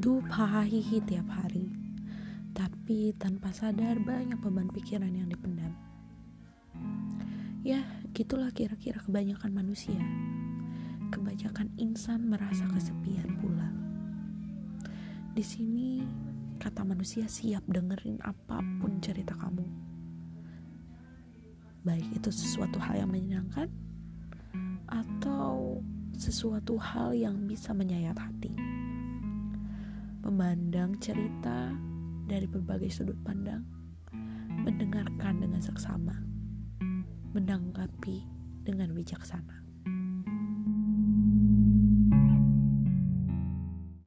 Hidup hahihi tiap hari, tapi tanpa sadar banyak beban pikiran yang dipendam. Ya, gitulah kira-kira kebanyakan manusia. Kebanyakan insan merasa kesepian pula. Di sini, kata manusia siap dengerin apa pun cerita kamu. Baik itu sesuatu hal yang menyenangkan atau sesuatu hal yang bisa menyayat hati memandang cerita dari berbagai sudut pandang, mendengarkan dengan seksama, menanggapi dengan bijaksana.